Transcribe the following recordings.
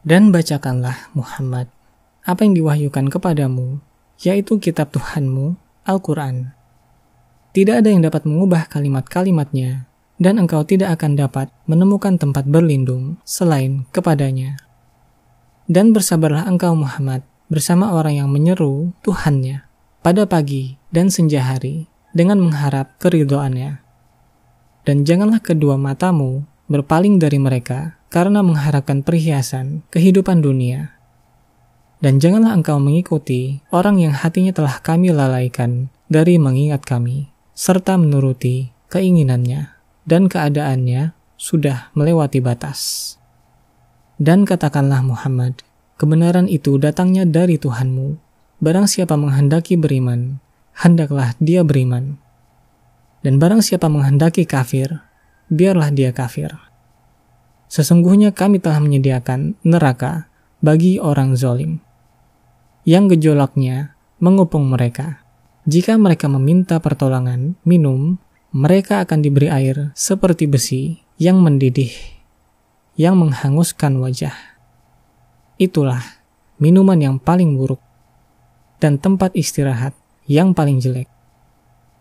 Dan bacakanlah Muhammad apa yang diwahyukan kepadamu, yaitu kitab Tuhanmu, Al-Quran. Tidak ada yang dapat mengubah kalimat-kalimatnya, dan engkau tidak akan dapat menemukan tempat berlindung selain kepadanya. Dan bersabarlah engkau Muhammad bersama orang yang menyeru Tuhannya pada pagi dan senja hari dengan mengharap keridoannya. Dan janganlah kedua matamu berpaling dari mereka karena mengharapkan perhiasan kehidupan dunia. Dan janganlah engkau mengikuti orang yang hatinya telah kami lalaikan dari mengingat kami, serta menuruti keinginannya, dan keadaannya sudah melewati batas. Dan katakanlah Muhammad, kebenaran itu datangnya dari Tuhanmu. Barang siapa menghendaki beriman, hendaklah dia beriman. Dan barang siapa menghendaki kafir, biarlah dia kafir. Sesungguhnya kami telah menyediakan neraka bagi orang zolim, yang gejolaknya mengupung mereka. Jika mereka meminta pertolongan minum, mereka akan diberi air seperti besi yang mendidih, yang menghanguskan wajah. Itulah minuman yang paling buruk dan tempat istirahat yang paling jelek.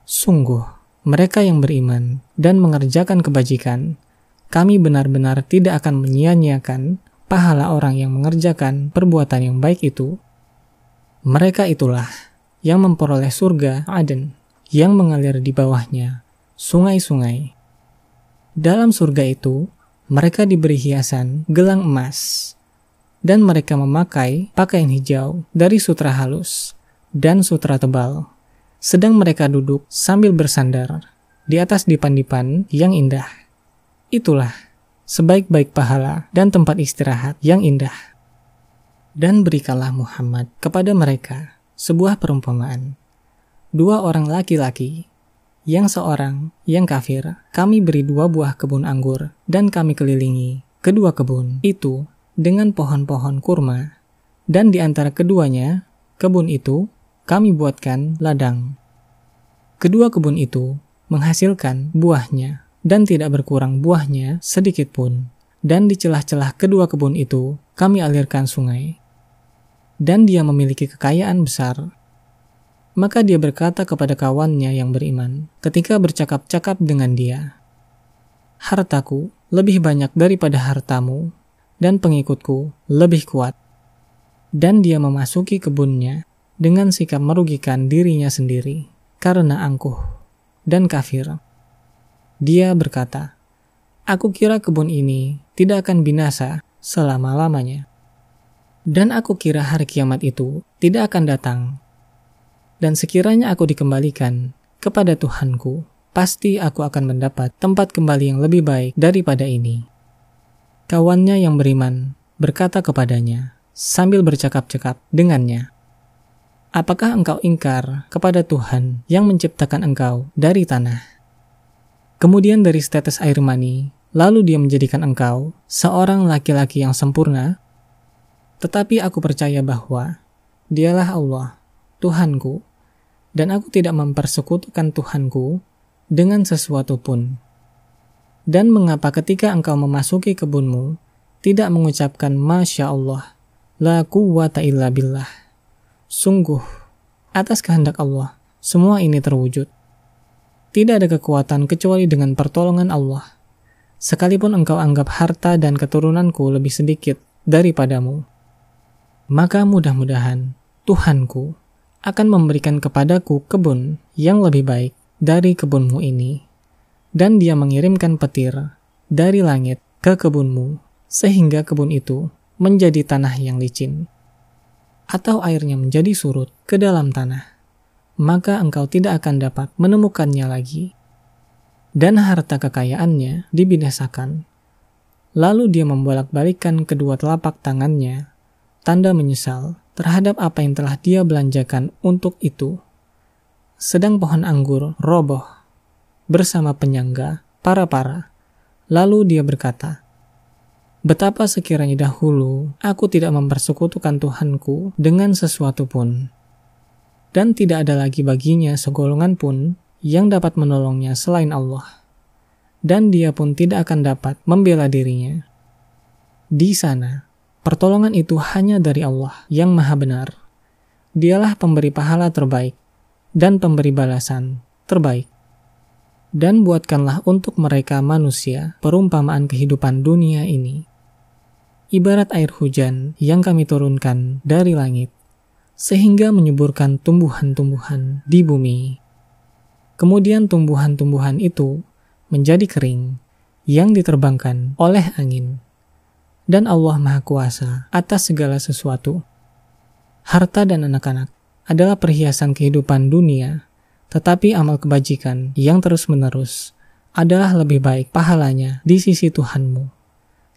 Sungguh, mereka yang beriman dan mengerjakan kebajikan kami benar-benar tidak akan menyia-nyiakan pahala orang yang mengerjakan perbuatan yang baik itu. Mereka itulah yang memperoleh surga Aden yang mengalir di bawahnya sungai-sungai. Dalam surga itu, mereka diberi hiasan gelang emas, dan mereka memakai pakaian hijau dari sutra halus dan sutra tebal, sedang mereka duduk sambil bersandar di atas dipan-dipan yang indah. Itulah sebaik-baik pahala dan tempat istirahat yang indah. Dan berikanlah Muhammad kepada mereka sebuah perumpamaan. Dua orang laki-laki, yang seorang yang kafir, kami beri dua buah kebun anggur dan kami kelilingi kedua kebun itu dengan pohon-pohon kurma. Dan di antara keduanya, kebun itu kami buatkan ladang. Kedua kebun itu menghasilkan buahnya dan tidak berkurang buahnya sedikit pun. Dan di celah-celah kedua kebun itu, kami alirkan sungai. Dan dia memiliki kekayaan besar. Maka dia berkata kepada kawannya yang beriman, ketika bercakap-cakap dengan dia, Hartaku lebih banyak daripada hartamu, dan pengikutku lebih kuat. Dan dia memasuki kebunnya dengan sikap merugikan dirinya sendiri, karena angkuh dan kafir. Dia berkata, Aku kira kebun ini tidak akan binasa selama-lamanya. Dan aku kira hari kiamat itu tidak akan datang. Dan sekiranya aku dikembalikan kepada Tuhanku, pasti aku akan mendapat tempat kembali yang lebih baik daripada ini. Kawannya yang beriman berkata kepadanya sambil bercakap-cakap dengannya, Apakah engkau ingkar kepada Tuhan yang menciptakan engkau dari tanah? Kemudian dari setetes air mani, lalu dia menjadikan engkau seorang laki-laki yang sempurna. Tetapi aku percaya bahwa dialah Allah, Tuhanku, dan aku tidak mempersekutukan Tuhanku dengan sesuatu pun. Dan mengapa ketika engkau memasuki kebunmu, tidak mengucapkan Masya Allah, La quwata illa billah. Sungguh, atas kehendak Allah, semua ini terwujud. Tidak ada kekuatan kecuali dengan pertolongan Allah. Sekalipun engkau anggap harta dan keturunanku lebih sedikit daripadamu, maka mudah-mudahan Tuhanku akan memberikan kepadaku kebun yang lebih baik dari kebunmu ini. Dan dia mengirimkan petir dari langit ke kebunmu, sehingga kebun itu menjadi tanah yang licin. Atau airnya menjadi surut ke dalam tanah maka engkau tidak akan dapat menemukannya lagi. Dan harta kekayaannya dibinasakan. Lalu dia membolak-balikan kedua telapak tangannya, tanda menyesal terhadap apa yang telah dia belanjakan untuk itu. Sedang pohon anggur roboh bersama penyangga para-para. Lalu dia berkata, Betapa sekiranya dahulu aku tidak mempersekutukan Tuhanku dengan sesuatu pun dan tidak ada lagi baginya segolongan pun yang dapat menolongnya selain Allah, dan dia pun tidak akan dapat membela dirinya. Di sana, Pertolongan itu hanya dari Allah yang Maha Benar. Dialah pemberi pahala terbaik dan pemberi balasan terbaik. Dan buatkanlah untuk mereka manusia perumpamaan kehidupan dunia ini. Ibarat air hujan yang kami turunkan dari langit, sehingga menyuburkan tumbuhan-tumbuhan di bumi. Kemudian tumbuhan-tumbuhan itu menjadi kering yang diterbangkan oleh angin. Dan Allah Maha Kuasa atas segala sesuatu. Harta dan anak-anak adalah perhiasan kehidupan dunia tetapi amal kebajikan yang terus-menerus adalah lebih baik pahalanya di sisi Tuhanmu,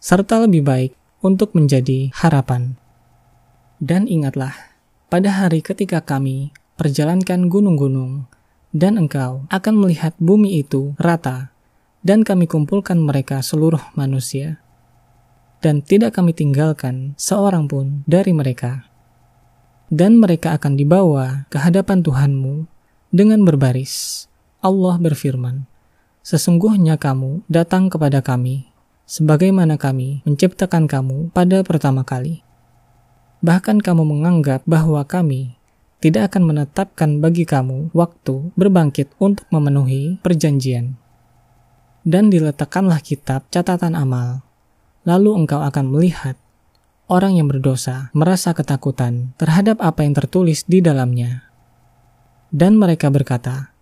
serta lebih baik untuk menjadi harapan. Dan ingatlah, pada hari ketika kami perjalankan gunung-gunung, dan engkau akan melihat bumi itu rata, dan kami kumpulkan mereka seluruh manusia, dan tidak kami tinggalkan seorang pun dari mereka. Dan mereka akan dibawa ke hadapan Tuhanmu dengan berbaris. Allah berfirman, Sesungguhnya kamu datang kepada kami, sebagaimana kami menciptakan kamu pada pertama kali. Bahkan kamu menganggap bahwa kami tidak akan menetapkan bagi kamu waktu berbangkit untuk memenuhi perjanjian. Dan diletakkanlah kitab catatan amal, lalu engkau akan melihat orang yang berdosa merasa ketakutan terhadap apa yang tertulis di dalamnya dan mereka berkata,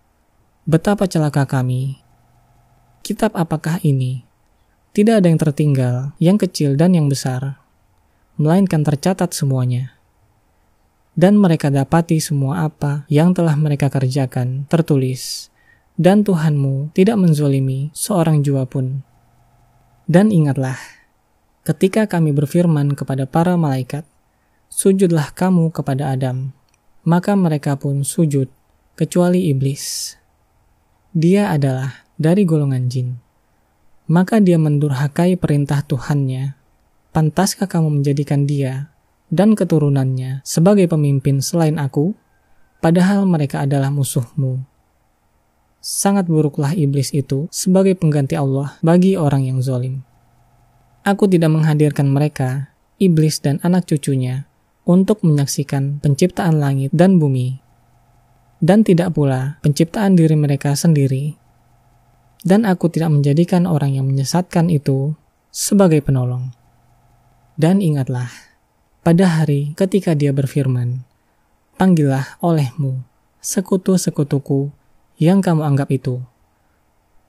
Betapa celaka kami. Kitab apakah ini? Tidak ada yang tertinggal, yang kecil dan yang besar, melainkan tercatat semuanya. Dan mereka dapati semua apa yang telah mereka kerjakan tertulis, dan Tuhanmu tidak menzolimi seorang jua pun. Dan ingatlah, ketika kami berfirman kepada para malaikat, Sujudlah kamu kepada Adam, maka mereka pun sujud kecuali iblis. Dia adalah dari golongan jin. Maka dia mendurhakai perintah Tuhannya. Pantaskah kamu menjadikan dia dan keturunannya sebagai pemimpin selain aku, padahal mereka adalah musuhmu? Sangat buruklah iblis itu sebagai pengganti Allah bagi orang yang zolim. Aku tidak menghadirkan mereka, iblis dan anak cucunya, untuk menyaksikan penciptaan langit dan bumi dan tidak pula penciptaan diri mereka sendiri. Dan aku tidak menjadikan orang yang menyesatkan itu sebagai penolong. Dan ingatlah, pada hari ketika dia berfirman, Panggillah olehmu sekutu-sekutuku yang kamu anggap itu.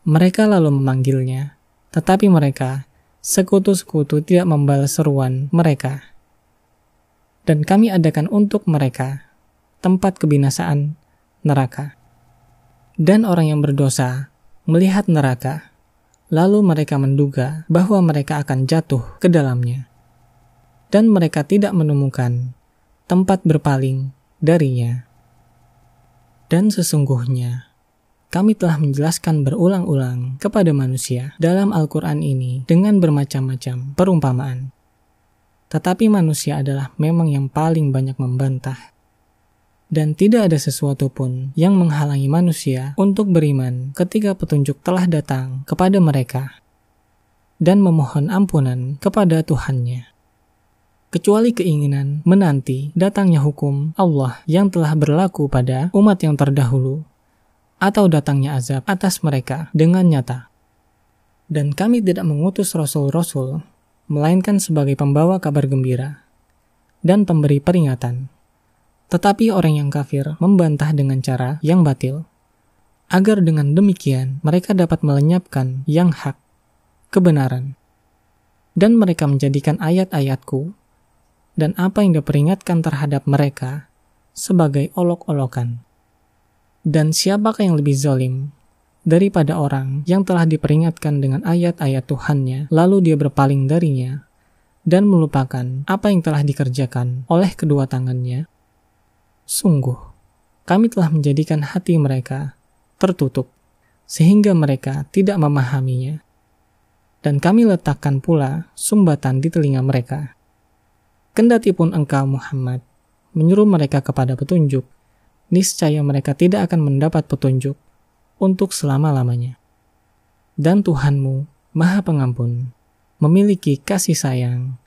Mereka lalu memanggilnya, tetapi mereka, sekutu-sekutu tidak membalas seruan mereka. Dan kami adakan untuk mereka tempat kebinasaan neraka. Dan orang yang berdosa melihat neraka, lalu mereka menduga bahwa mereka akan jatuh ke dalamnya. Dan mereka tidak menemukan tempat berpaling darinya. Dan sesungguhnya, kami telah menjelaskan berulang-ulang kepada manusia dalam Al-Quran ini dengan bermacam-macam perumpamaan. Tetapi manusia adalah memang yang paling banyak membantah dan tidak ada sesuatu pun yang menghalangi manusia untuk beriman ketika petunjuk telah datang kepada mereka dan memohon ampunan kepada Tuhannya. Kecuali keinginan menanti datangnya hukum Allah yang telah berlaku pada umat yang terdahulu atau datangnya azab atas mereka dengan nyata. Dan kami tidak mengutus rasul-rasul, melainkan sebagai pembawa kabar gembira dan pemberi peringatan tetapi orang yang kafir membantah dengan cara yang batil, agar dengan demikian mereka dapat melenyapkan yang hak, kebenaran, dan mereka menjadikan ayat-ayatku dan apa yang diperingatkan terhadap mereka sebagai olok-olokan. Dan siapakah yang lebih zalim daripada orang yang telah diperingatkan dengan ayat-ayat Tuhannya, lalu dia berpaling darinya dan melupakan apa yang telah dikerjakan oleh kedua tangannya Sungguh, kami telah menjadikan hati mereka tertutup, sehingga mereka tidak memahaminya. Dan kami letakkan pula sumbatan di telinga mereka. Kendati pun engkau Muhammad menyuruh mereka kepada petunjuk, niscaya mereka tidak akan mendapat petunjuk untuk selama-lamanya. Dan Tuhanmu, Maha Pengampun, memiliki kasih sayang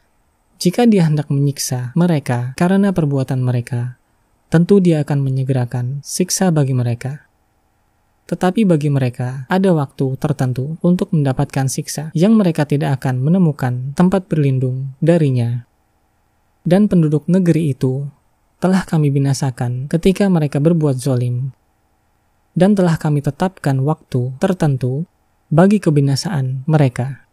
Jika dia hendak menyiksa mereka karena perbuatan mereka, tentu dia akan menyegerakan siksa bagi mereka. Tetapi bagi mereka ada waktu tertentu untuk mendapatkan siksa yang mereka tidak akan menemukan tempat berlindung darinya. Dan penduduk negeri itu telah kami binasakan ketika mereka berbuat zolim. Dan telah kami tetapkan waktu tertentu bagi kebinasaan mereka.